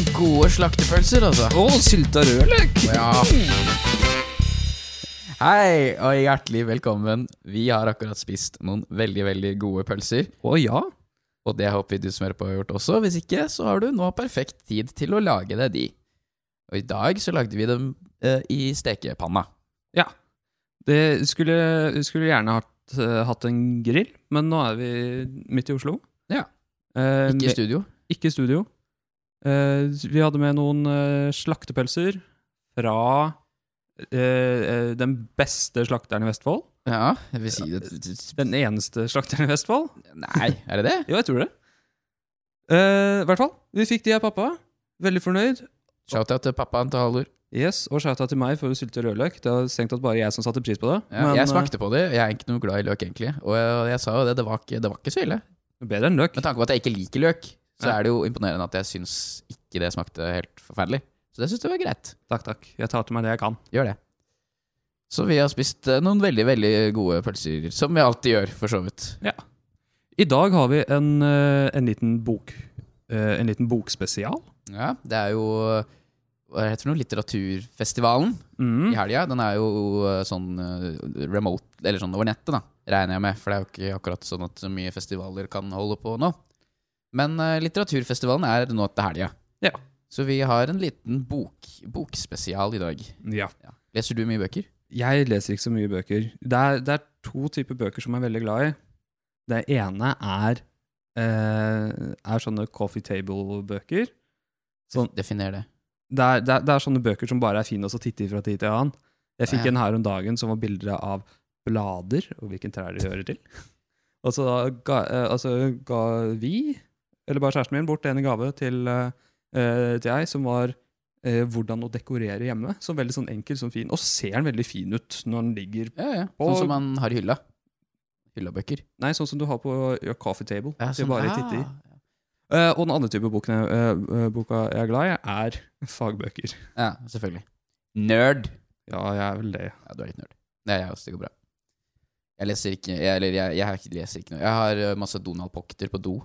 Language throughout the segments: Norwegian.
noen gode slaktepølser, altså. Å, sylta rødløk! Ja. Hei, og hjertelig velkommen. Vi har akkurat spist noen veldig, veldig gode pølser. Å ja. Og det håper vi du som hører på har gjort også. Hvis ikke, så har du nå perfekt tid til å lage deg de. Og i dag så lagde vi dem eh, i stekepanna. Ja. Det skulle, skulle gjerne hatt, eh, hatt en grill, men nå er vi midt i Oslo. Ja. Eh, Ikke i studio. Ikke i studio. Eh, vi hadde med noen eh, slaktepølser fra eh, den beste slakteren i Vestfold. Ja, jeg vil si det. Den eneste slakteren i Vestfold. Nei, er det det? Jo, jeg tror det. I hvert fall. Vi fikk de av pappa. Veldig fornøyd. Shout-out til pappaen til Halvor. Yes, Og shouta til meg for å sylte rødløk. Det var strengt tatt bare jeg som satte pris på det. Ja, jeg smakte på det. Jeg er ikke noe glad i løk, egentlig. Og jeg, jeg sa jo det, det var ikke, det var ikke så ille. Bedre enn løk. Med tanke på at jeg ikke liker løk, så er det jo imponerende at jeg syns ikke det smakte helt forferdelig. Så det syns jeg var greit. Takk, takk. Jeg tar til meg det jeg kan. Gjør det. Så vi har spist eh, noen veldig, veldig gode pølser, som vi alltid gjør, for så vidt. Ja. I dag har vi en, eh, en liten bok eh, En liten bokspesial. Ja, det er jo Hva heter det for noe? Litteraturfestivalen Mm. i helga. Den er jo sånn remote, eller sånn over nettet, da, regner jeg med. For det er jo ikke akkurat sånn at så mye festivaler kan holde på nå. Men eh, litteraturfestivalen er nå til helga. Ja. Så vi har en liten bok, bokspesial i dag. Ja. Ja. Leser du mye bøker? Jeg leser ikke så mye bøker. Det er, det er to typer bøker som jeg er veldig glad i. Det ene er, eh, er sånne coffee table-bøker. Sånn, Definer det. det, er, det, er, det er sånne bøker som bare er fine å titte i fra tid til annen. Jeg fikk Ja. en her om dagen som var bilder av blader, og hvilken trær de hører til. Og så ga, eh, altså, ga vi, eller bare kjæresten min, bort en gave til, eh, til jeg, som var eh, hvordan å dekorere hjemme. Så veldig sånn enkel, sånn fin. Og så ser den veldig fin ut når den ligger Ja, ja. Sånn som man har i hylla. Hyllabøker. Nei, sånn som du har på your coffee table. Ja, til sånn, bare ah. titte i. Eh, og den andre type boken, jeg- eh, eh, boka jeg er glad i, er fagbøker. Ja, selvfølgelig. Nerd. Ja, jeg er vel det. Ja, du er litt nerd. Er jeg også, det går bra. Jeg leser ikke jeg, Eller jeg, jeg leser ikke noe. Jeg har eh, masse Donald Pocketer på do.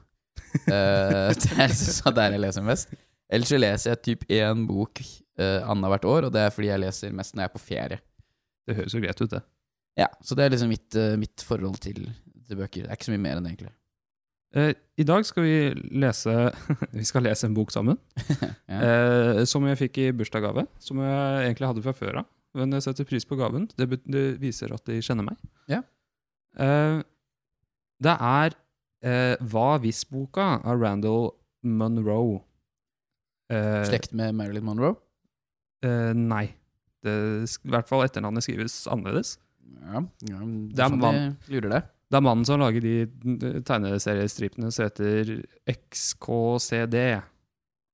Eh, det er sånn der jeg leser mest. Ellers så leser jeg typ én bok uh, annethvert år, og det er fordi jeg leser mest når jeg er på ferie. Det høres jo greit ut, det. Ja, Så det er liksom mitt, uh, mitt forhold til, til bøker. Det er ikke så mye mer enn det, egentlig. Uh, I dag skal vi lese Vi skal lese en bok sammen. Ja. uh, som jeg fikk i bursdagsgave. Som jeg egentlig hadde fra før av. Men jeg setter pris på gaven. Det, det viser at de kjenner meg. Ja. Eh, det er eh, Hva hvis-boka av Randall Monroe Eh, Slekt med Marilyn Monroe. eh, nei. Det, I hvert fall etternavnet skrives annerledes. Ja, ja Det er sånn mann. lurer det. Det er mannen som lager de tegneseriestripene som heter XKCD.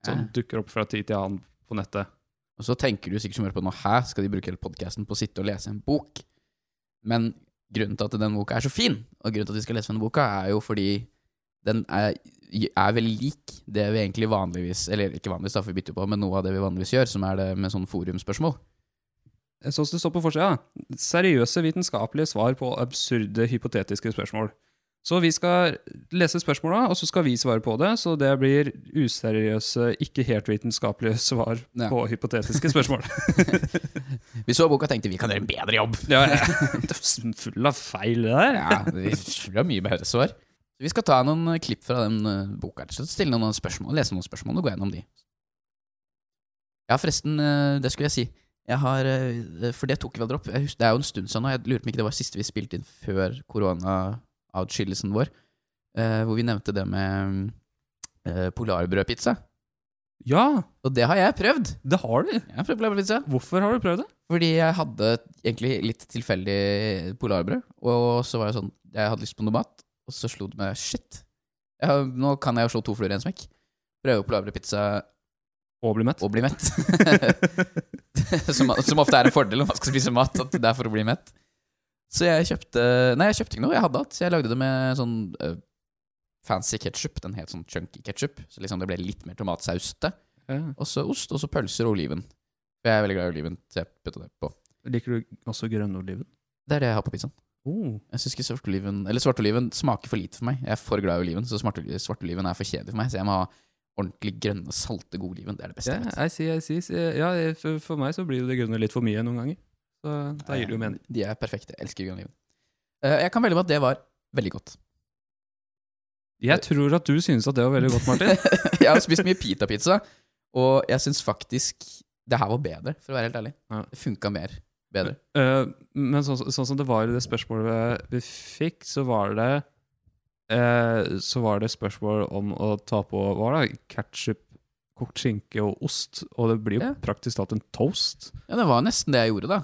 Som Ja. dukker opp fra tid til annen på nettet. Og så tenker du sikkert som hører på nå, hæ, skal de bruke hele podcasten på å sitte og lese en bok? Men grunnen til at den boka er så fin, og grunnen til at vi skal lese denne boka, er jo fordi den er, er veldig lik det vi egentlig vanligvis, eller ikke vanligvis da, for vi bytter på, men noe av det vi vanligvis gjør, som er det med sånn forumspørsmål. Sånn som det står på forsida. Seriøse vitenskapelige svar på absurde hypotetiske spørsmål. Så vi skal lese spørsmåla, og så skal vi svare på det. Så det blir useriøse, ikke helt vitenskapelige svar Ja. på hypotetiske spørsmål. Vi så boka og tenkte vi kan gjøre en bedre jobb. ja, ja. Det er full av feil, det der. Ja, vi har mye bedre svar. Vi skal ta noen klipp fra den eh, boka, stille noen spørsmål, lese noen spørsmål og gå gjennom de. Ja, forresten, eh, det skulle jeg si. Jeg har, eh, for det tok vi aldri opp. Det er jo en stund siden nå. Jeg lurer på om ikke det var siste vi spilte inn før koronaatskillelsen vår. eh, Hvor vi nevnte det med eh, polarbrødpizza. Ja, Og det har jeg prøvd. det har du. Jeg har prøvd polarbrødpizza. Hvorfor har du prøvd det? Fordi jeg hadde egentlig litt tilfeldig polarbrød, og så var det sånn Jeg hadde lyst på noe mat, og så slo det meg shit. Jeg nå kan jeg jo slå to fluer i en smekk. Prøve polarbrødpizza og bli mett. og bli mett. som, som ofte er en fordel når man skal spise mat, at det er for å bli mett. Så jeg kjøpte Nei, jeg kjøpte ikke noe, jeg hadde alt. Jeg lagde det med sånn uh, fancy ketsjup. Den het sånn chunky ketsjup, så liksom det ble litt mer tomatsausete. Ja. Og så ost, og så pølser og oliven. For jeg er veldig glad i oliven, så jeg putta det på. Liker du også grønnoliven? Det er det jeg har på pizzaen. Oh. Jeg syns ikke svartoliven Eller svartoliven smaker for lite for meg. Jeg er for glad i oliven, så svart- svartoliven er for kjedelig for meg. Så jeg må ha ordentlig grønne, salte godoliven. Det er det beste yeah, jeg vet. I see, I see. Ja, for, for meg så blir jo det grønne litt for mye noen ganger. Så da gir det jo mening. De er perfekte. Jeg elsker grønn oliven. Eh, jeg kan velge med at det var veldig godt. Jeg tror at du synes at det var veldig godt, Martin. jeg har spist mye pita-pizza, og jeg syns faktisk det her var bedre, for å være helt ærlig. Det funka mer bedre. Eh, men sånn, sånn som det var i det spørsmålet vi fikk, så var det eh, Så var det spørsmål om å ta på hva da, ketsjup, Ketchup, kokt skinke og ost. Og det blir jo Ja. praktisk talt en toast. Ja, det var nesten det jeg gjorde, da.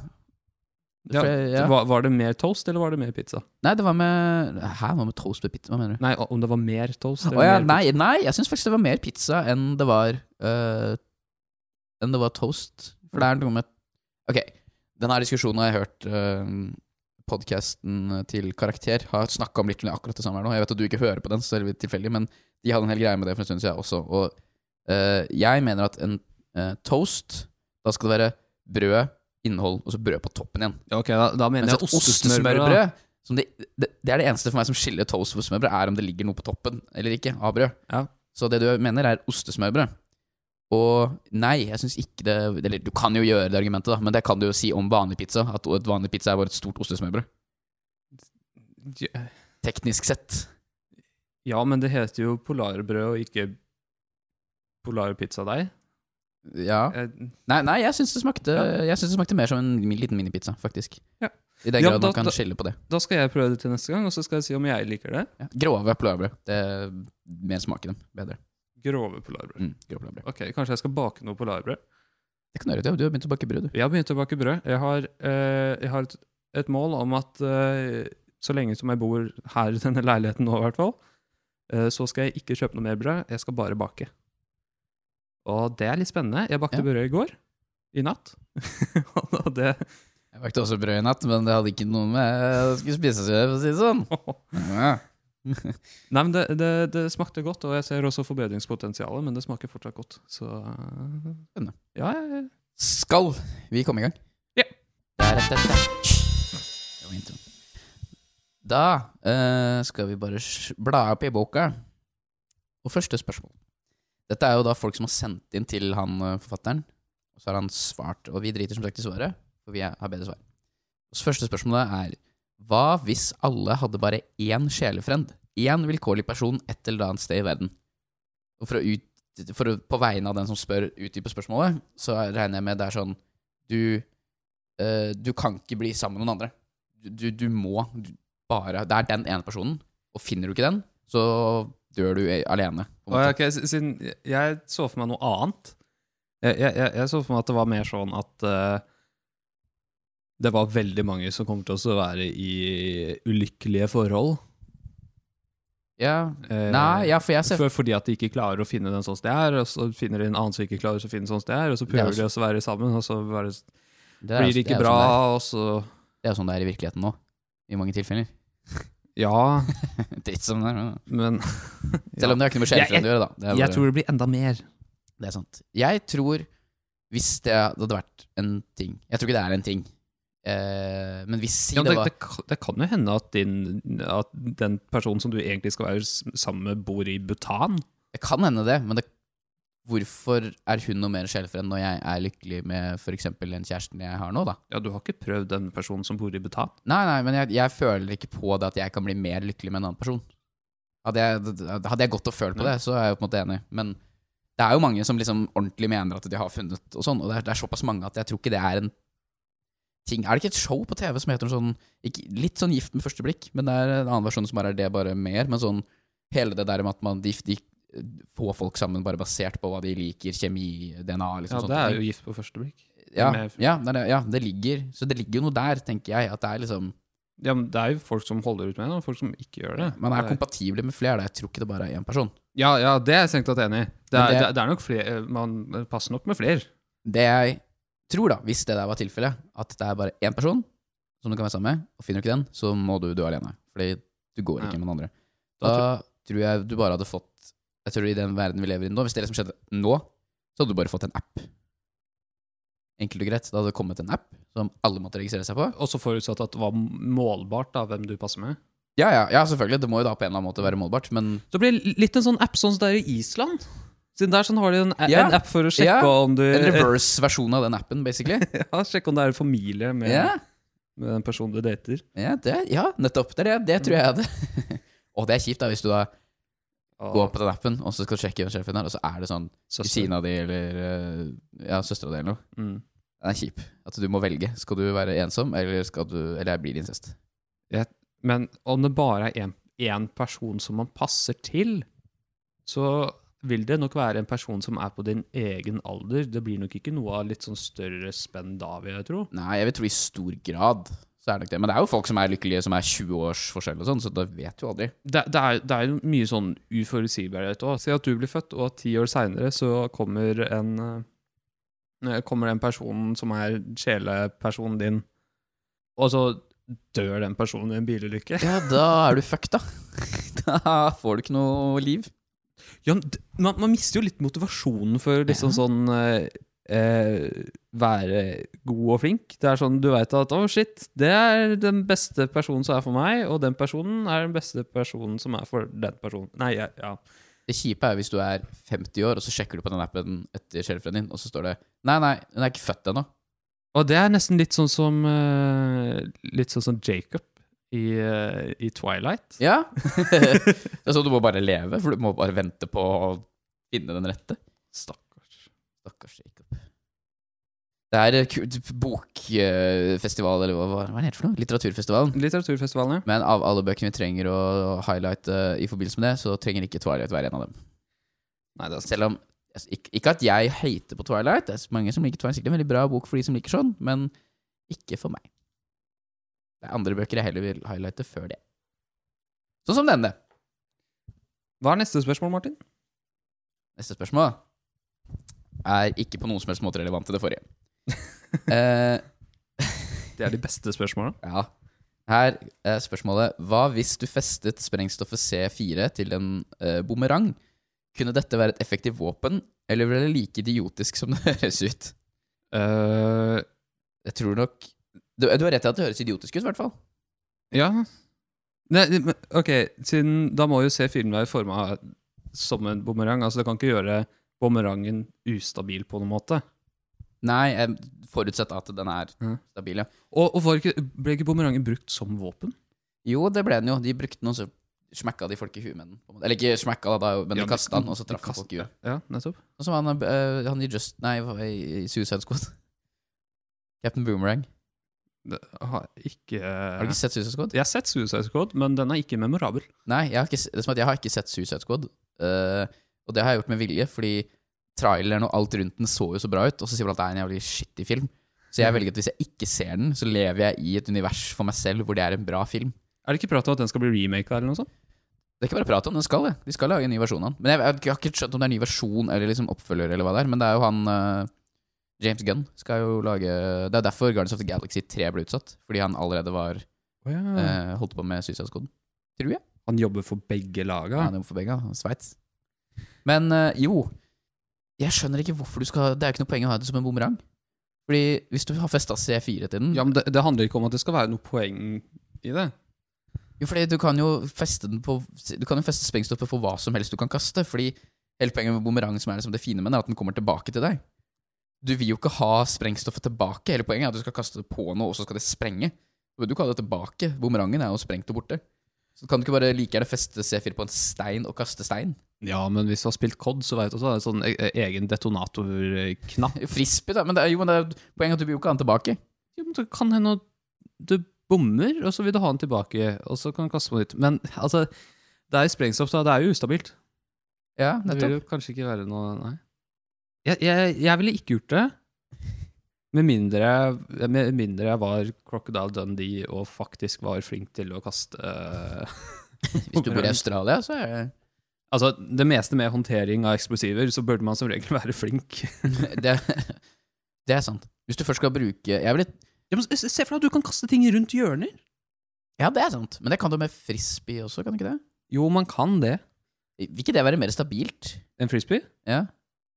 Ja, jeg- ja. Var, var det mer toast, eller var det mer pizza? Nei, det var med Hæ, hva med toast med pizza? Hva mener du? Nei, om det var mer toast? Eller oh, ja, mer nei, nei, jeg syns faktisk det var mer pizza enn det var uh, Enn det var toast. For det er noe med Ok, denne diskusjonen har jeg hørt uh, podkasten til Karakter har snakka om litt akkurat det samme her nå. Jeg vet at du ikke hører på den, så det er tilfeldig, men de hadde en hel greie med det for en stund siden også. Og uh, jeg mener at en uh, toast Da skal det være brød, innhold, og så brød på toppen igjen. Ja, ok, da, da mener Mens jeg et ostesmørbrød. ostesmørbrød som det, det, det er det eneste for meg som skiller toast fra smørbrød, er om det ligger noe på toppen eller ikke av brød. Ja. Så det du mener, er ostesmørbrød. Og nei, jeg syns ikke det Eller du kan jo gjøre det argumentet, da, men det kan du jo si om vanlig pizza. At et vanlig pizza er bare et stort ostesmørbrød. Ja, Teknisk sett. Ja, men det heter jo polarbrød og ikke polarpizzadeig. Ja. Eh, Nei, nei jeg syns det, Ja. det smakte mer som en liten minipizza, faktisk. Ja. I den Ja, grad da- man kan da- skille på det. Da skal jeg prøve det til neste gang, og så skal jeg si om jeg liker det. Grove polarbrød. Det er mer smak i dem. Bedre. Grove polarbrød. Mm, grove polarbrød. Ok, Kanskje jeg skal bake noe polarbrød. Det kan du gjøre. Du har begynt å bake brød, du. Jeg har begynt å bake brød. Jeg har, eh, jeg har et, et mål om at eh, så lenge som jeg bor her i denne leiligheten nå, i hvert fall, eh, så skal jeg ikke kjøpe noe mer brød. Jeg skal bare bake. Og det er litt spennende. Jeg bakte Ja. brød i går. I natt. og det Jeg bakte også brød i natt, men det hadde ikke noe med jeg skulle spise seg, for å si det sånn. Ja. Nei, men det, det, det smakte godt, og jeg ser også forbedringspotensialet, men det smaker fortsatt godt. Så Spennende. Ja, ja. Skal vi komme i gang? Ja. Der, der, der. Da uh. Skal vi bare bla opp i boka. Og første spørsmål. Dette er jo da folk som har sendt inn til han eh, forfatteren. Og så har han svart, og vi driter som sagt i svaret, for vi har bedre svar. Så første spørsmålet er Hva hvis alle hadde bare én sjelefrend? Én vilkårlig person et eller annet sted i verden? Og for å, ut, for å på vegne av den som spør, utdype spørsmålet, så regner jeg med det er sånn Du, uh, du kan ikke bli sammen med noen andre. Du, du, du må bare Det er den ene personen, og finner du ikke den, så dør du eh, alene. På en måte. ok, siden jeg så for meg noe annet Jeg, jeg, jeg, så for meg at det var mer sånn at uh, det var veldig mange som kommer til å være i ulykkelige forhold. Ja. Eh, Nei, ja, for jeg ser for, fordi at de ikke klarer å finne den sånn som det er, og så finner de en annen som ikke klarer å finne sånn som det er, og så er prøver de å være sammen, og så bare, det er- blir det ikke er jo bra, sånn og så det er. Det er jo sånn det er i virkeligheten nå. I mange tilfeller. Ja, Dritt som det er. men- Selv om det har ikke noe med Jeg- å gjøre, da. Det er, Jeg tror det blir enda mer. det er sant. Jeg tror, hvis det hadde vært en ting Jeg tror ikke det er en ting. Eh, men hvis si Ja, det det, var det, kan- det kan jo hende at, din, at den personen som du egentlig skal være sammen med, bor i Bhutan. Det kan hende det, men det, hvorfor er hun noe mer sjelfren når jeg er lykkelig med f.eks. den kjæresten jeg har nå, da? Ja, du har ikke prøvd den personen som bor i Bhutan? Nei, nei, men jeg, jeg føler ikke på det at jeg kan bli mer lykkelig med en annen person. Hadde jeg, hadde jeg gått og følt på det, så er jeg på en måte enig. Men det er jo mange som liksom ordentlig mener at de har funnet og sånn, og det er, det er såpass mange at jeg tror ikke det er en ting. Er det ikke et show på TV som heter sånn ikke, Litt sånn Gift med første blikk, men det er en annen versjon som er det, bare mer. Men sånn hele det der med at man de, de får folk sammen bare basert på hva de liker, kjemi, DNA, liksom Ja, sånt. det er jo gift på første blikk. ja, ja, det ja, det ligger Så det ligger jo noe der, tenker jeg. At det er liksom Ja, men Det er jo folk som holder ut med det, og folk som ikke gjør det. Man er Det kompatibel med flere. da. Jeg tror ikke det bare er én person. ja, ja, det er jeg strengt tatt enig i. Det, det- det, det er nok flere Man passer nok med flere. Det jeg tror, da, hvis det der var tilfellet, at det er bare én person som du kan være sammen med, og finner du ikke den, så må du dø alene. Fordi du går ikke Ja. med den andre. Da Da tror jeg du bare hadde fått Jeg tror I den verden vi lever i nå, hvis det liksom skjedde nå, så hadde du bare fått en app. Enkelt og greit. Da hadde det kommet en app som alle måtte registrere seg på. Også forutsatt at det var målbart da, hvem du passer med. Ja, ja, ja, selvfølgelig. Det må jo da på en eller annen måte være målbart, men Så det blir litt en sånn app sånn som det er i Island. Siden der sånn har de en, Ja. en app for å sjekke Ja. om du En reverse-versjon av den appen, basically. Ja, sjekke om det er en familie med, Ja, med den personen du dater. ja, det, ja nettopp. Det, er det, det tror jeg er det. Og det er kjipt da hvis du da går på den appen, og så skal du sjekke hvem sjefen er, og så er det sånn kusina di eller eh, ja, søstera di eller noe. Mm. Den er kjip. At du må velge. Skal du være ensom, eller, skal du, eller blir det incest? Men om det bare er én person som man passer til, så vil det nok være en person som er på din egen alder. Det blir nok ikke noe av litt sånn større spenn da, vil jeg tro. Nei, jeg vil tro i stor grad så er det nok det. Men det er jo folk som er lykkelige, som er 20 års forskjell og sånn, så det vet du aldri. Det, det, er, det er jo mye sånn uforutsigbarhet òg. Si at du blir født, og at ti år seinere så kommer en eh, Kommer den personen som er sjelepersonen din, og så dør den personen i en bilulykke. Ja, da er du fucked, da. Da får du ikke noe liv. Ja, man, man mister jo litt motivasjonen for liksom Ja. sånn eh, Være god og flink. Det er sånn, Du veit at å, shit, det er den beste personen som er for meg, og den personen er den beste personen som er for den personen. Nei, ja, ja. Det kjipe er hvis du er 50 år, og så sjekker du på den appen etter sjelefreden din, og så står det Nei, nei, hun er ikke født ennå. Og det er nesten litt sånn som eh, Litt sånn som Jacob i, eh, i Twilight. Ja. det er sånn du må bare leve, for du må bare vente på å finne den rette. Stakkars. Stakkars Jacob. Det er eh, ku- bokfestival, eller hva, hva er det for noe? Litteraturfestivalen. Litteraturfestivalen, ja. Men av alle bøkene vi trenger å highlighte i forbindelse med det, så trenger ikke Twilight være en av dem. Nei, det er sant. Selv om altså, ikke, ikke at jeg hater på Twilight, det er mange som liker Twilight, sikkert en veldig bra bok for de som liker sånn, men ikke for meg. Det er andre bøker jeg heller vil highlighte før det. Sånn som denne. Hva er neste spørsmål, Martin? Neste spørsmål er ikke på noen som helst måte relevant til det forrige. eh, Det er de beste spørsmåla. ja. Her er spørsmålet Hva hvis du festet sprengstoffet C4 til en uh, bumerang? Kunne dette være et effektivt våpen, eller ble det like idiotisk som det høres ut? Eh, Jeg tror nok Du, du har rett i at det høres idiotisk ut, i hvert fall. Ja Nei, men, ok, siden Da må jo C4 være forma som en bumerang. Altså, det kan ikke gjøre bumerangen ustabil på noen måte. Nei, jeg forutsetter at den er mm. stabil, ja. Og, og ikke, ble ikke bumerangen brukt som våpen? Jo, det ble den jo. De brukte den, og så smekka de folk i huet med den. Eller ikke smekka, da, men Ja, de kasta den, og så traff de folk i huet. Ja, nettopp. Og så var han, uh, han i Just Nei, i Suicide Squad. Captain Boomerang. Det har ikke Har du ikke sett Suicide Squad? Jeg har sett Suicide Squad, men den er ikke memorabel. Nei, jeg har ikke, det er som at jeg har ikke sett Suicide Squad. eh, og det har jeg gjort med vilje, fordi traileren og alt rundt den så jo så bra ut, og så sier man at det er en jævlig shitty film. Så jeg velger at hvis jeg ikke ser den, så lever jeg i et univers for meg selv hvor det er en bra film. Er det ikke prat om at den skal bli remaka eller noe sånt? Det er ikke bare prat om, den skal det. De skal lage en ny versjon av den. Men jeg, jeg har ikke skjønt om det er en ny versjon eller liksom oppfølger, eller hva det er. Men det er jo han uh, James Gunn skal jo lage Det er derfor Guardians of the Galaxy 3 ble utsatt. Fordi han allerede var eh, holdt på med Suicide Squad. Tror jeg. Han jobber for begge laga. Ja, han jobber for begge. Sveits. Men eh, jo Jeg skjønner ikke hvorfor du skal Det er jo ikke noe poeng å ha det som en bumerang. Fordi hvis du har festa C4 til den Ja, men det, det handler ikke om at det skal være noe poeng i det. Jo, fordi du kan jo feste den på Du kan jo feste sprengstoffet på hva som helst du kan kaste. Fordi hele poenget med bumerang, som er liksom det fine med den, er at den kommer tilbake til deg. Du vil jo ikke ha sprengstoffet tilbake. Hele poenget er at du skal kaste det på noe, og så skal det sprenge. Du kan ha det tilbake. Bumerangen er jo sprengt og borte. Så kan du ikke bare like gjerne feste C4 på en stein og kaste stein? Ja, men hvis du har spilt COD, så vet du også det er sånn e- egen detonatorknapp. Frisbee, da. Men det er jo men det er poenget at du vil jo ikke ha den tilbake. Jo, men det kan hende du bommer, og så vil du ha den tilbake, og så kan du kaste på nytt. Men altså, det er sprengstoff, da. Det er jo ustabilt. Ja, Det vil jo kanskje ikke være noe Nei. Jeg, jeg, jeg ville ikke gjort det. Med mindre, med mindre jeg var Crocodile Dundee og faktisk var flink til å kaste Hvis du bor i Australia, så er det Altså, det meste med håndtering av eksplosiver, så burde man som regel være flink. Det, det er sant. Hvis du først skal bruke jeg vil, Ja, se for deg at du kan kaste ting rundt hjørner. Ja, det er sant. Men det kan du med frisbee også, kan du ikke det? Jo, man kan det. Vil ikke det være mer stabilt? En frisbee? Ja.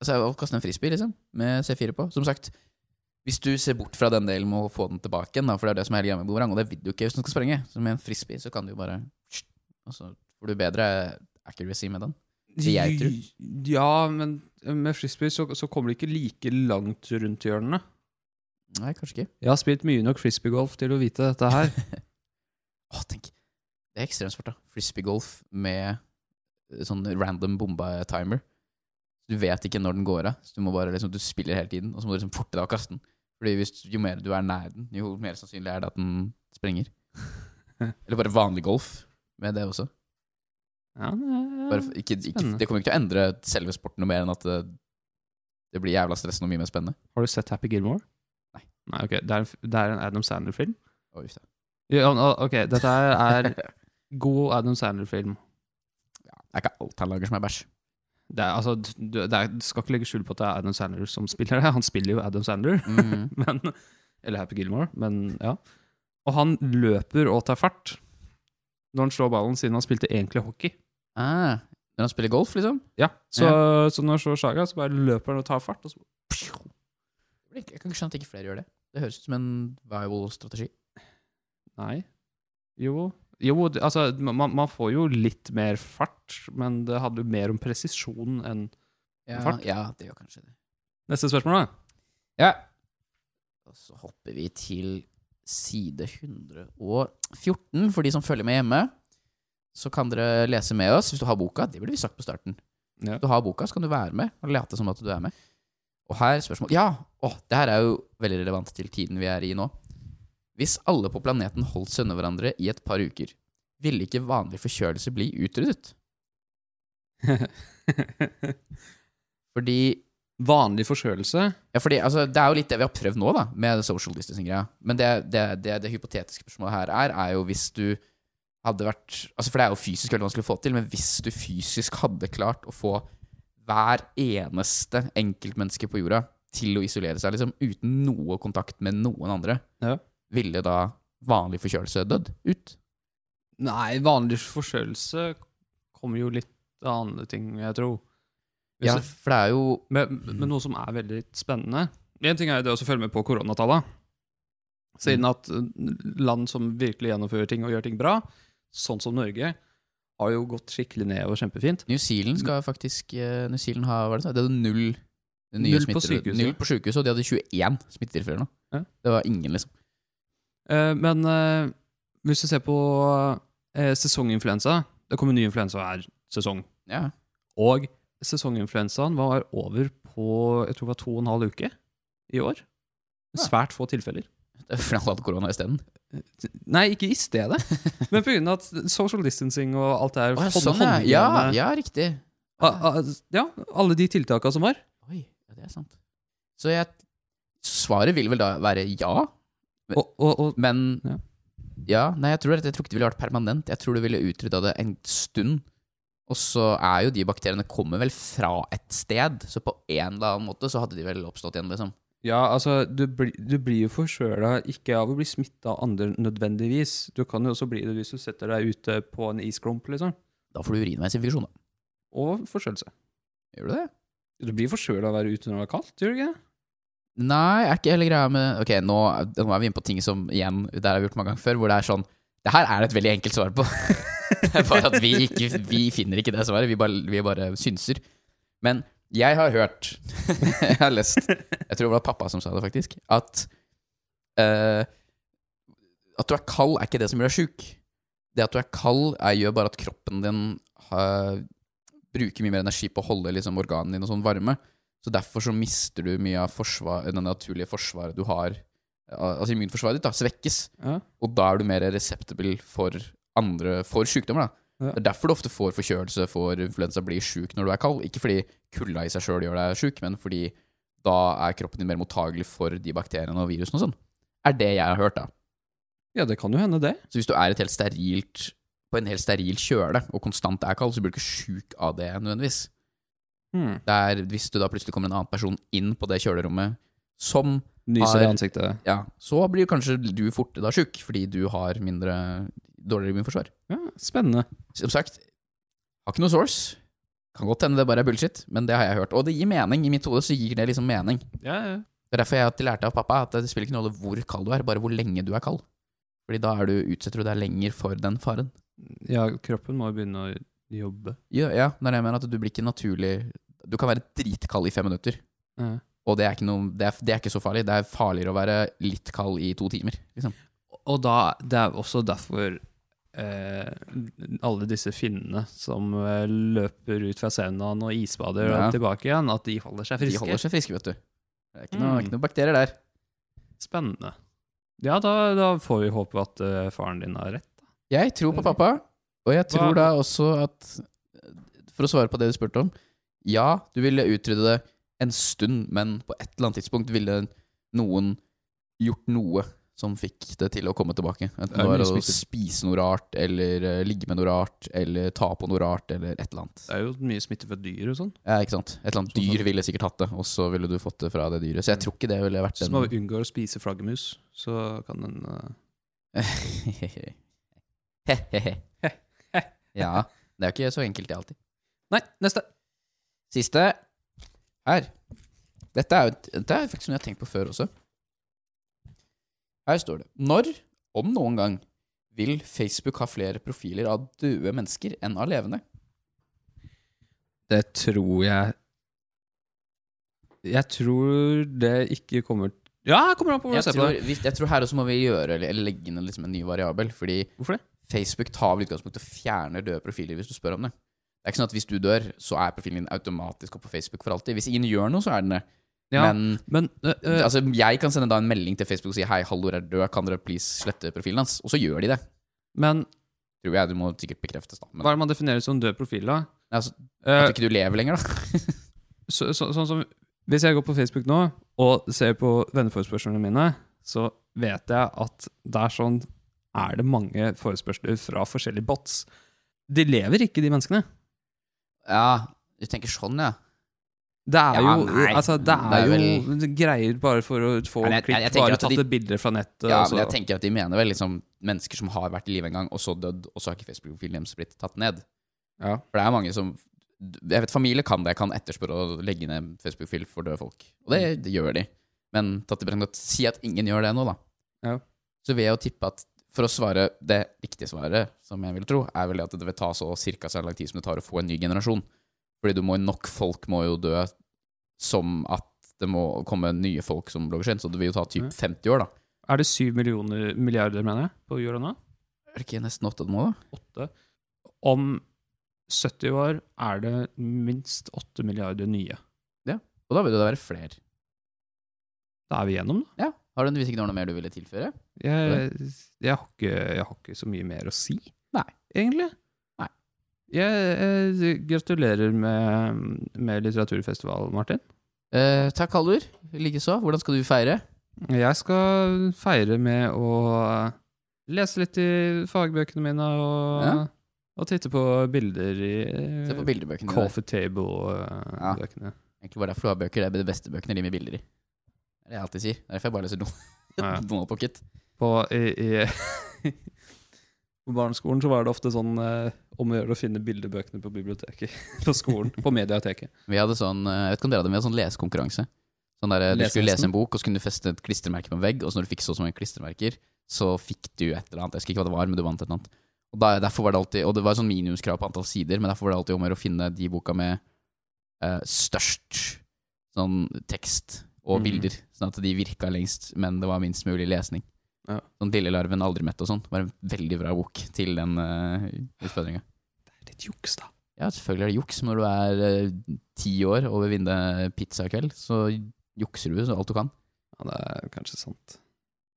Altså, å kaste en frisbee, liksom, med C4 på. Som sagt, hvis du ser bort fra den delen med å få den tilbake igjen, for det er det som er hele greia med boomerang, og det vil du ikke hvis den skal sprenge. Så med en frisbee så kan du jo bare Og så får du bedre accuracy med den. Ja, men med frisbee så, så kommer det ikke like langt rundt hjørnene. Nei, kanskje ikke. Jeg har spilt mye nok frisbeegolf til å vite dette her. Åh, tenk. Det er ekstremsport, da. Frisbeegolf med eh, sånn random bomba-timer. Du vet ikke når den går av, så du må bare liksom, du spiller hele tiden, og så må du liksom forte deg å kaste den. Fordi hvis, Jo mer du er nær den, jo mer sannsynlig er det at den sprenger. Eller bare vanlig golf med det også. Ja, det ikke, ikke, det kommer ikke til å endre selve sporten noe mer enn at det, det blir jævla stressende og mye mer spennende. Har du sett Happy Gilmore? Nei. Nei, ok. Det er, en- det er en Adam Sandler-film. Oh. Ja, ok, dette er, god Adam Sandler-film. Det er ikke alt han lager som er bæsj. Det er, altså, du, det er, du skal ikke legge skjul på at det er Adam Sandler som spiller det. Han spiller jo Adam Sandler, Mhm. men, eller Happy Gilmore, men ja. Og han løper og tar fart når han slår ballen, siden han spilte egentlig hockey. Ah, når han spiller golf, liksom? Ja, Så, så når han slår Saga, så bare løper han og tar fart. Og så, Jeg kan ikke skjønne at ikke flere gjør det. Det høres ut som en viable strategi. nei. Jo, jo altså, man, man får jo litt mer fart, men det handler jo mer om presisjon enn Ja, Fart. ja det gjør kanskje det. Neste spørsmål, da. Ja. Og så hopper vi til side 114. For de som følger med hjemme, så kan dere lese med oss hvis du har boka. Det burde vi sagt på starten. Ja. Hvis du har boka, så kan du være med og late som at du er med. Og her er spørsmål Ja! Å, det her er jo veldig relevant til tiden vi er i nå. Hvis alle på planeten holdt seg unna hverandre i et par uker, ville ikke vanlig forkjølelse bli utryddet? Fordi Vanlig forkjølelse Ja, fordi altså, Det er jo litt det vi har prøvd nå, da, med social distancing-greia. Men det, det, det, det hypotetiske spørsmålet her er, er jo hvis du hadde vært altså For det er jo fysisk veldig vanskelig å få til, men hvis du fysisk hadde klart å få hver eneste enkeltmenneske på jorda til å isolere seg, liksom, uten noe kontakt med noen andre, Ja. ville da vanlig forkjølelse dødd ut? Nei, vanlig forkjølelse kommer jo litt av andre ting, jeg tror. Hvis Ja, for det er jo Men, men noe som er veldig spennende En ting er jo det å følge med på koronatallet. Siden at uh, land som virkelig gjennomfører ting og gjør ting bra, sånn som Norge, har jo gått skikkelig ned og kjempefint. New Zealand skal faktisk eh, New Zealand har, hva er det, det hadde null Null på sykehuset. Null på sykehuset, og de hadde 21 smittetilfeller nå. Ja. Det var ingen, liksom. Eh, men eh, hvis du ser på eh, sesonginfluensa Det kommer ny influensa hver sesong. Ja. Og sesonginfluensaen var over på jeg tror det var to og en halv uke i år. Svært få tilfeller. Det er fordi alle hadde korona isteden. Nei, ikke i stedet, men pga. social distancing og alt det ja, sånn, ja. ja. riktig. Ja, alle de tiltaka som var. Oi, ja, det er sant. Så jeg Svaret vil vel da være ja, Og, og, og men Ja. ja. Nei, jeg tror, jeg tror ikke det ville vært permanent. Jeg tror du ville utrydda det en stund. Og så er jo de bakteriene kommer vel fra et sted, så på en eller annen måte så hadde de vel oppstått igjen, liksom. Ja, altså, du, bli, du blir jo forkjøla ikke av å bli smitta av andre nødvendigvis. Du kan jo også bli det hvis du setter deg ute på en isklump, liksom. Da får du urinveisinfeksjon, da. Og forkjølelse. Gjør du det? Du blir forkjøla av å være ute når det er kaldt, gjør du ikke? Nei, er ikke hele greia med Ok, nå, nå er vi inne på ting som igjen, der har vi gjort mange ganger før, hvor det er sånn Det her er det et veldig enkelt svar på. det er bare at vi, ikke, vi finner ikke det svaret, vi bare, vi bare synser. Men jeg har hørt Jeg har lest Jeg tror det var pappa som sa det, faktisk. At uh, At du er kald, er ikke det som gjør deg sjuk. Det at du er kald, er, gjør bare at kroppen din har, bruker mye mer energi på å holde liksom, organene dine sånn varme. Så derfor så mister du mye av forsvar, det naturlige forsvaret du har. Altså immunforsvaret ditt da, svekkes. Ja. Og da er du mer reseptabel for andre For sykdommer. da. Ja. Det er derfor du ofte får forkjølelse, får influensa, blir sjuk når du er kald. Ikke fordi kulda i seg sjøl gjør deg sjuk, men fordi da er kroppen din mer mottagelig for de bakteriene og virusene og sånn. Er det jeg har hørt, da. ja, det kan jo hende, det. Så hvis du er sterilt på en helt steril kjøle og konstant er kald, så blir du ikke sjuk av det nødvendigvis. Hmm. Det er hvis du da plutselig kommer en annen person inn på det kjølerommet som Nyser i ansiktet. Ja, så blir kanskje du fortere da sjuk, fordi du har mindre dårligere immunforsvar. Ja, spennende. Som sagt, har ikke noe source. Kan godt hende det bare er bullshit, men det har jeg hørt. Og det gir mening. I mitt hode så gir det liksom mening. Ja, ja. Det er derfor jeg alltid lærte av pappa at det spiller ikke noe rolle hvor kald du er, bare hvor lenge du er kald. Fordi da er du, utsetter du deg lenger for den faren. ja, kroppen må jo begynne å Jobbe. Ja, ja, det er det jeg mener. At du blir ikke naturlig Du kan være dritkald i fem minutter, Ja. og det er ikke, noe, det er, det er ikke så farlig. Det er farligere å være litt kald i to timer. Liksom. Og da, det er også derfor alle disse finnene som eh, løper ut fra saunaen og isbader Ja. og tilbake igjen, at de holder seg De friske. holder seg friske, vet du. Det er ikke noe, Mm. ikke noe bakterier der. Spennende. Ja, da, da får vi håpe at uh, faren din har rett. Jeg tror på pappa, og jeg tror Hva- da også at For å svare på det du spurte om. Ja, du ville utrydde det en stund, men på et eller annet tidspunkt ville noen gjort noe som fikk det til å komme tilbake. Enten Det var å spise noe rart, eller eh, ligge med noe rart, eller ta på noe rart, eller et eller annet. Det er jo mye smitte fra dyr og sånn. Ja, ikke sant? Et eller annet Sånn dyr ville sikkert hatt det, og så ville du fått det fra det dyret. Så jeg tror ikke det ville vært Så en må vi unngå å spise flaggermus, så kan den uh... ja. Det er ikke så enkelt, det alltid. Nei, neste! Siste her. Dette er jo dette er faktisk noe jeg har tenkt på før også. Her står det Når, om noen gang, vil Facebook ha flere profiler av døde mennesker enn av levende? Det tror jeg Jeg tror det ikke kommer Ja, kommer an på hvor Jeg ser på det. jeg tror her også må vi gjøre eller legge inn liksom en ny variabel. Fordi Hvorfor det? Facebook tar vel utgangspunkt og fjerner døde profiler hvis du spør om det. Det er ikke sånn at hvis du dør, så er profilen din automatisk opp på Facebook for alltid. Hvis ingen gjør noe, så er den det. Ja, Men men øh, øh, altså, jeg kan sende da en melding til Facebook og si hei, Hallor er død, kan dere please slette profilen hans? Og så gjør de det. Men Tror jeg. du må sikkert bekreftes, da. Men hva er det man definerer som død profil, da? altså, at uh, ikke du lever lenger, da. så, så, sånn som Hvis jeg går på Facebook nå og ser på venneforespørslene mine, så vet jeg at der sånn er det mange forespørsler fra forskjellige bots. De lever ikke, de menneskene. Ja, du tenker sånn, ja. Det er Ja, jo altså, det er, Det er jo greier bare for å få jeg- klipp, jeg- jeg bare tatt de- bilder fra nettet. Ja, men jeg tenker at de mener vel liksom mennesker som har vært i live en gang, og så dødd, og så har ikke Facebook-profilen deres blitt tatt ned. ja. For det er mange som Jeg vet familie kan det, kan etterspørre å legge ned Facebook-fil for døde folk. Og det, det gjør de. Men tatt i betraktning at si at ingen gjør det nå, da. Ja. Så vil jeg jo tippe at for å svare det riktige svaret, som jeg vil tro, er vel at det vil ta så cirka så lang tid som det tar å få en ny generasjon. Fordi du må nok folk må jo dø som at det må komme nye folk som blogger inn. Så det vil jo ta typ 50 år, da. Er det 7 millioner milliarder, mener jeg, på jorda nå? Er det ikke nesten 8 det må, da? 8. Om 70 år er det minst 8 milliarder nye. Ja, Og da vil det være flere. Da er vi gjennom, da. Ja. Har du hvis ikke noe mer du ville tilføre? Jeg, jeg, har ikke, jeg har ikke så mye mer å si, Nei. egentlig. Jeg, jeg gratulerer med, med litteraturfestival, Martin. Eh, takk, Halvor. Likeså. Hvordan skal du feire? Jeg skal feire med å lese litt i fagbøkene mine og, Ja. og titte på bilder i Se på bildebøkene. Coffee Table-bøkene. Egentlig bare derfor du bøker. Det er de beste bøkene de med bilder i. Det er det jeg alltid sier. Er derfor jeg bare leser Don- Ja. Donald Pocket. På, i, i, på barneskolen så var det ofte sånn eh, om å gjøre å finne bildebøkene på biblioteket. På skolen. På mediateket. Vi hadde sånn, eh, jeg vet ikke om dere hadde med sånn lesekonkurranse. Sånn der, du skulle lese en bok, og så kunne du feste et klistremerke på en vegg, og så når du fikk så mange klistremerker, så fikk du et eller annet. Jeg husker ikke hva det var, men du vant et eller annet. Og da, derfor var det alltid, og det var sånn minimumskrav på antall sider, men derfor var det alltid om å gjøre å finne de boka med eh, størst sånn tekst og bilder. bilder, sånn at de virka lengst, men det var minst mulig lesning. Ja. Sånn Dillelarven aldri mett og sånn, var en veldig bra bok til den uh, utfordringa. Litt juks, da. Ja, selvfølgelig er det juks når du er ti ti år og vil vinne pizza i kveld, Så jukser du så alt du kan. Ja, det er kanskje sant.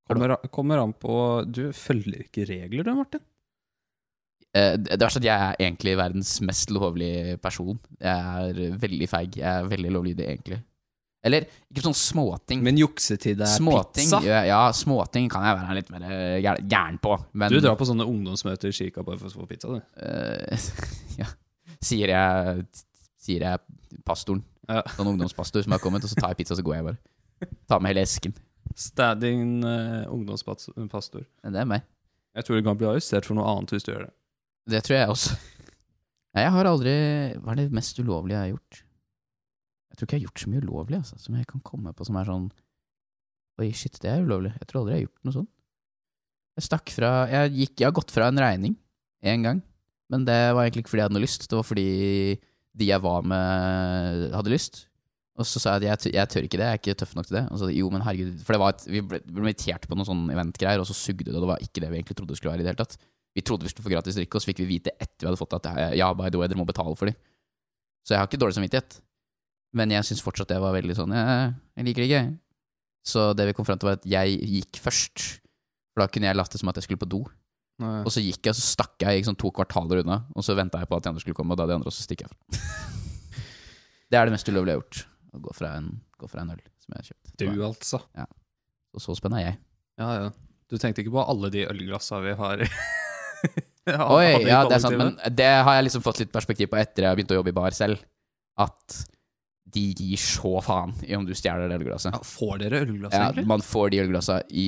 Kommer, kommer an på Du følger ikke regler, du, Martin? Uh, det verste er at jeg er egentlig verdens mest lovlige person. Jeg er veldig feig. Jeg er veldig lovlydig, egentlig. Eller ikke sånn småting. Men juksetid er småting, pizza? Ja, ja, småting kan jeg være litt mer eh, gær- gæren på. Men Du drar på sånne ungdomsmøter i kirka bare for å få pizza, du. Uh, ja. Sier jeg Sier jeg pastoren. Ja. Sånn ungdomspastor som har kommet, og så tar jeg pizza, så går jeg bare. Tar med hele esken. Standing uh, ungdomspastor. Det er meg. Jeg tror du kan bli arrestert for noe annet hvis du gjør det. Det tror jeg også. Nei, jeg har aldri Hva er det mest ulovlige jeg har gjort? Jeg tror ikke jeg har gjort så mye ulovlig, altså, som jeg kan komme på som er sånn Oi, shit, det er ulovlig. Jeg tror aldri jeg har gjort noe sånt. Jeg stakk fra Jeg, gikk, jeg har gått fra en regning én gang, Men det var egentlig ikke fordi jeg hadde noe lyst, det var fordi de jeg var med, hadde lyst. Og så sa jeg at jeg, jeg tør ikke det, jeg er ikke tøff nok til det. Og så, jo, men herregud, For det var et, vi ble, ble invitert på noen sånne eventgreier, og så sugde det, og det var ikke det vi egentlig trodde det skulle være i det hele tatt. Vi trodde vi skulle få gratis drikke, og så fikk vi vite etter vi hadde fått at ja, by the way, dere må betale for dem. Så jeg har ikke dårlig samvittighet. Men jeg syns fortsatt det var veldig sånn jeg, jeg liker det ikke. Så det vi kom frem til, var at jeg gikk først. For da kunne jeg latt det som at jeg skulle på do. Nei. Og så gikk jeg, så stakk jeg sånn to kvartaler unna, og så venta jeg på at de andre skulle komme, og da de andre også stikker jeg fra. det er det mest ulovlige jeg har gjort. Å gå fra en, gå fra en øl som jeg har kjøpt. Du, altså. Og så er jeg. Ja, ja. Du tenkte ikke på alle de ølglassa vi har i Ja, Oi, ja, det er sant, men det har jeg liksom fått litt perspektiv på etter jeg har begynt å jobbe i bar selv. At de gir så faen i om du stjeler det ølglasset. ja, Får dere ølglass, Ja, egentlig? man får de ølglassa i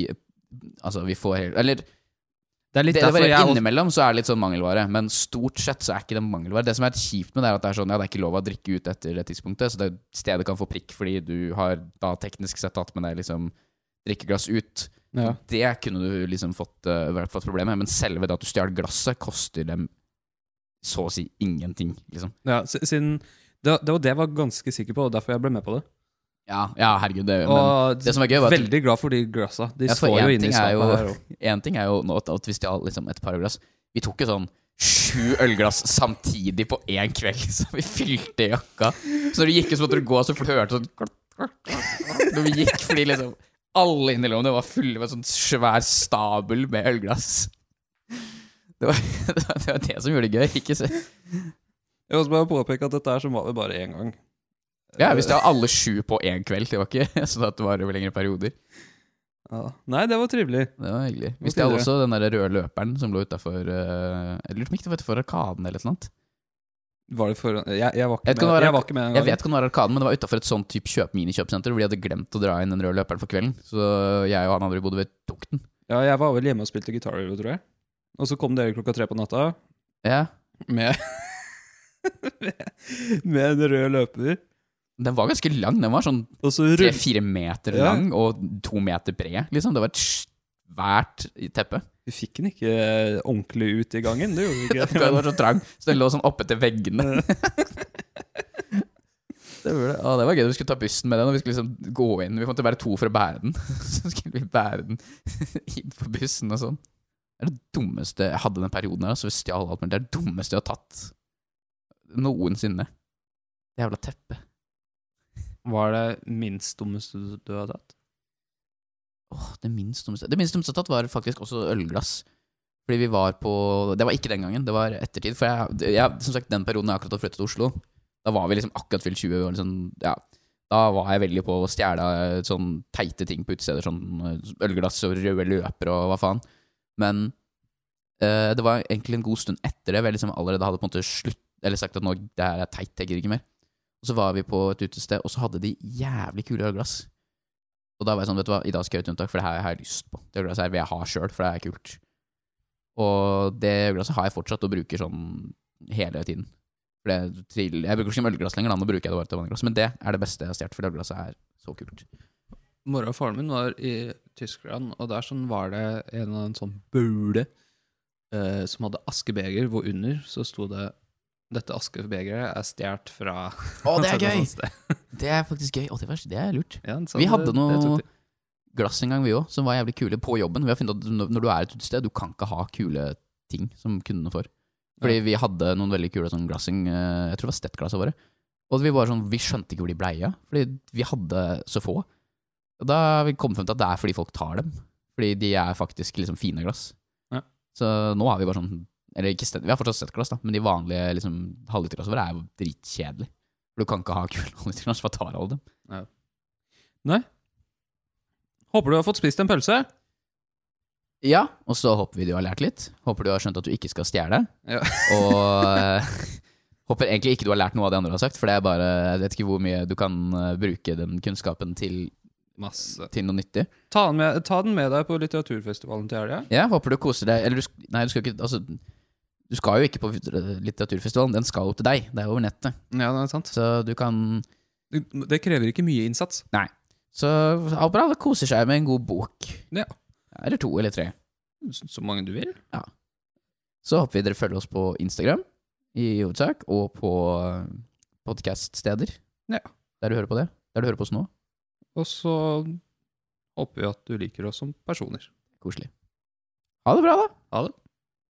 Altså, vi får helt Eller Det er det, litt det derfor jeg Innimellom så er det litt sånn mangelvare, men stort sett så er ikke det mangelvare. Det som er kjipt med det, er at det er sånn, ja, det er ikke lov å drikke ut etter det tidspunktet, så det stedet kan få prikk fordi du har da teknisk sett tatt med deg liksom drikkeglass ut. Ja. Det kunne du liksom fått, uh, fått problemet problem med, men selve det at du stjal glasset, koster dem så å si ingenting, liksom. Ja, siden det, det var det jeg var ganske sikker på, og derfor jeg ble med på det. Ja, ja herregud, det, Og det som er gøy, var at veldig glad for de glassa. De Ja, for står jo en inne i ting er skapet jo- her. En ting er jo nå at, at vi stjal liksom et par glass. Vi tok jo sånn sju ølglass samtidig på én kveld, så vi fylte jakka. Så når du gikk ut, så måtte du gå, så du hørte sånn klart, klart, klart, Når vi gikk, fordi liksom alle inni lommene var fulle med sånn svær stabel med ølglass. Det var det, var, det var det som gjorde det gøy. Ikke se. Jeg vil også bare påpeke at dette her som var det bare én gang. Ja, hvis det var alle sju på én kveld. Det var ikke sånn at det var over lengre perioder. Ja. Nei, det var trivelig. Det var hyggelig. Vi stjal også den der røde løperen som lå utafor Jeg lurte på om det var utenfor Arkaden eller noe. Var det for, Jeg, jeg, var, ikke Jeg med, var- jeg var ikke med en Jeg vet ikke om det var Arkaden, men det var utafor et sånt type kjøp, minikjøpesenter hvor de hadde glemt å dra inn den røde løperen for kvelden. Så jeg og han andre bodde ved, tok den. Ja, jeg var vel hjemme og spilte gitar, tror jeg. Og så kom dere klokka tre på natta Ja. med Med en rød løper. Den var ganske lang. Den var sånn tre-fire meter Ja. lang og to meter bred. Liksom. Det var et svært teppe. Vi fikk den ikke ordentlig ut i gangen. Det gjorde ikke. var så trang, så den lå sånn oppe til veggene. Det var, det. Å, det var gøy. Vi skulle ta bussen med den, og vi skulle liksom gå inn. Vi måtte være to for å bære den. Så skulle vi bære den inn på bussen og sånn. Det er det dummeste Jeg hadde den perioden her, så vi stjal alt men Det er det dummeste jeg har tatt noensinne. Jævla teppe. Var det minst dummeste du, du har tatt? Åh, det minst dummeste Det minst dummeste jeg har tatt, var faktisk også ølglass. Fordi vi var på Det var ikke den gangen, det var ettertid. For jeg, jeg som sagt, den perioden jeg akkurat hadde flyttet til Oslo, da var vi liksom akkurat fylt 20 år. Liksom, ja. Da var jeg veldig på å stjele sånn teite ting på utesteder. Sånn ølglass og røde løper og hva faen. Men eh, det var egentlig en god stund etter det. hvor Jeg liksom allerede hadde på en måte slutt Eller sagt at nå, det her er teit, jeg gidder ikke mer. Og så var vi på et utested, og så hadde de jævlig kule ølglass. Og da var jeg sånn, vet du hva, i dag skal jeg gjøre et unntak, for det her har jeg lyst på. Det glasset her vil jeg ha sjøl, for det er kult. Og det glasset har jeg fortsatt og bruker sånn hele tiden. For det, jeg bruker ikke ølglass lenger, da, nå bruker jeg det bare til vannglass. Men det er det beste jeg har stjålet, for det glasset er så kult. Mora og faren min var i Tyskland, og der sånn var det en en sånn bule eh, som hadde askebeger, hvor under så sto det dette askebegeret er stjålet fra Å, det er gøy! Det er faktisk gøy. Å, det, var, det er lurt. Ja, sånn, Vi hadde noe glass en gang, vi òg, som var jævlig kule på jobben. Vi har funnet at når du er et sted, du kan ikke ha kule ting som kundene får. Fordi vi hadde noen veldig kule sånn glassing, eh, jeg tror det var Stett-glassa våre. Og vi var sånn, vi skjønte ikke hvor de bleie, fordi vi hadde så få. Og da har vi kommet frem til at det er fordi folk tar dem. Fordi de er faktisk liksom fine glass. Ja. Så nå har vi bare sånn Eller ikke Stett, vi har fortsatt Stett-glass, da, men de vanlige liksom, halvliterglassene våre er jo dritkjedelige. For du kan ikke ha kule halvliterglass, for tar alle dem. Nei. Håper du har fått spist en pølse. Ja, og så håper vi du har lært litt. Håper du har skjønt at du ikke skal stjele. Ja. Og eh, håper egentlig ikke du har lært noe av det andre har sagt, for det er bare Jeg vet ikke hvor mye du kan eh, bruke den kunnskapen til, Masse. til noe nyttig. Ta den med, ta den med deg på litteraturfestivalen til helga. Ja, håper du koser deg Eller du, nei, du skal ikke Altså, du skal jo ikke på litteraturfestivalen, den skal jo til deg. Det er over nettet. Ja, det er sant. Så du kan Det, krever ikke mye innsats. Nei. Så håper alle koser seg med en god bok. Ja. Eller to eller tre. Så så mange du vil. Ja. Så håper vi dere følger oss på Instagram i hovedsak, og på podkaststeder. Ja. Der du hører på det. Der du hører på oss nå. Og så håper vi at du liker oss som personer. Koselig. Ha det bra, da. Ha det.